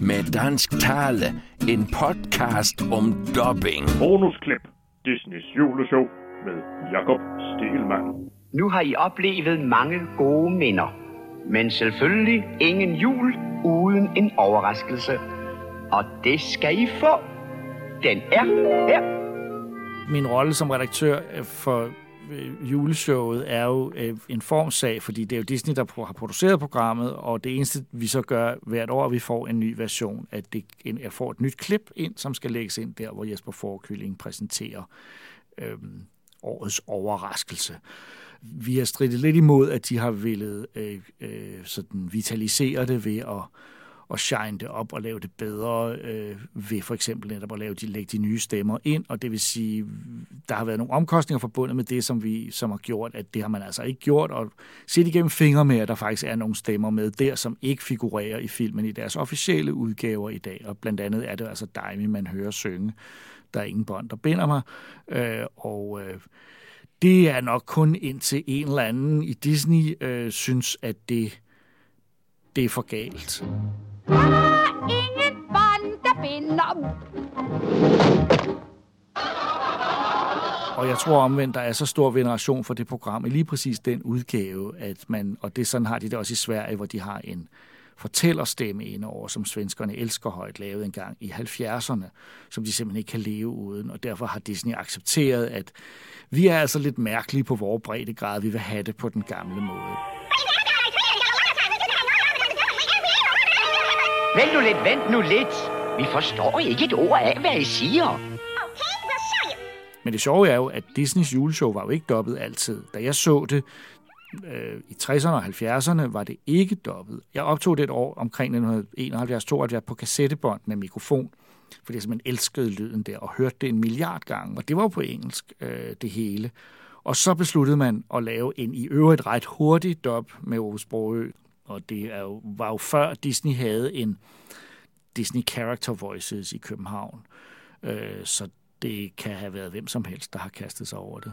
med dansk tale. En podcast om dubbing. Bonusklip. Disneys juleshow med Jakob Stegelmann. Nu har I oplevet mange gode minder. Men selvfølgelig ingen jul uden en overraskelse. Og det skal I få. Den er her. Min rolle som redaktør øh, for øh, juleshowet er jo øh, en formsag, fordi det er jo Disney, der har produceret programmet, og det eneste, vi så gør hvert år, vi får en ny version, at det, jeg får et nyt klip ind, som skal lægges ind der, hvor Jesper Forkylling præsenterer øhm, årets overraskelse. Vi har stridt lidt imod, at de har ville øh, øh, sådan vitalisere det ved at at shine det op og lave det bedre øh, ved for eksempel netop at lave de, lægge de nye stemmer ind, og det vil sige, der har været nogle omkostninger forbundet med det, som vi som har gjort, at det har man altså ikke gjort, og set igennem fingre med, at der faktisk er nogle stemmer med der, som ikke figurerer i filmen i deres officielle udgaver i dag, og blandt andet er det altså Daimi, man hører synge. Der er ingen bånd, der binder mig, øh, og øh, det er nok kun indtil en eller anden i Disney øh, synes, at det, det er for galt. ingen bånd, der binder. Og jeg tror omvendt, der er så stor veneration for det program, i lige præcis den udgave, at man, og det sådan har de det også i Sverige, hvor de har en fortællerstemme indover, som svenskerne elsker højt, lavet en gang i 70'erne, som de simpelthen ikke kan leve uden, og derfor har Disney accepteret, at vi er altså lidt mærkelige på vores breddegrad, vi vil have det på den gamle måde. Vent nu lidt, vent nu lidt. Vi forstår ikke et ord af, hvad I siger. Men det sjove er jo, at Disneys juleshow var jo ikke dobbelt altid. Da jeg så det øh, i 60'erne og 70'erne, var det ikke dobbelt. Jeg optog det et år omkring 1971-72 på kassettebånd med mikrofon, fordi jeg simpelthen elskede lyden der og hørte det en milliard gange. Og det var jo på engelsk, øh, det hele. Og så besluttede man at lave en i øvrigt ret hurtig dub med Ove Sprogø, og det er jo, var jo før Disney havde en Disney Character Voices i København. Øh, så det kan have været hvem som helst, der har kastet sig over det.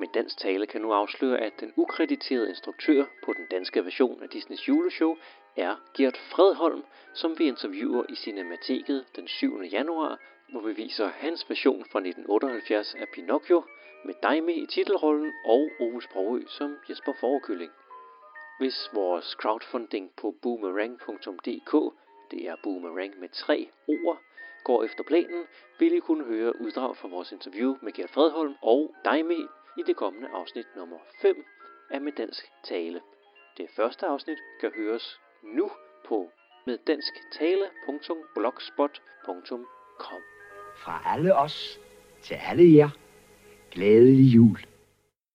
Med dansk tale kan nu afsløre, at den ukrediterede instruktør på den danske version af Disneys juleshow er Gert Fredholm, som vi interviewer i Cinemateket den 7. januar, hvor vi viser hans version fra 1978 af Pinocchio, med Daimi i titelrollen og Ove Sprogø som Jesper Forekylling. Hvis vores crowdfunding på boomerang.dk, det er boomerang med tre ord, går efter planen, vil I kunne høre uddrag fra vores interview med Gert Fredholm og Daimi i det kommende afsnit nummer 5 af Med Dansk Tale. Det første afsnit kan høres nu på meddansktale.blogspot.com Fra alle os til alle jer, glædelig jul.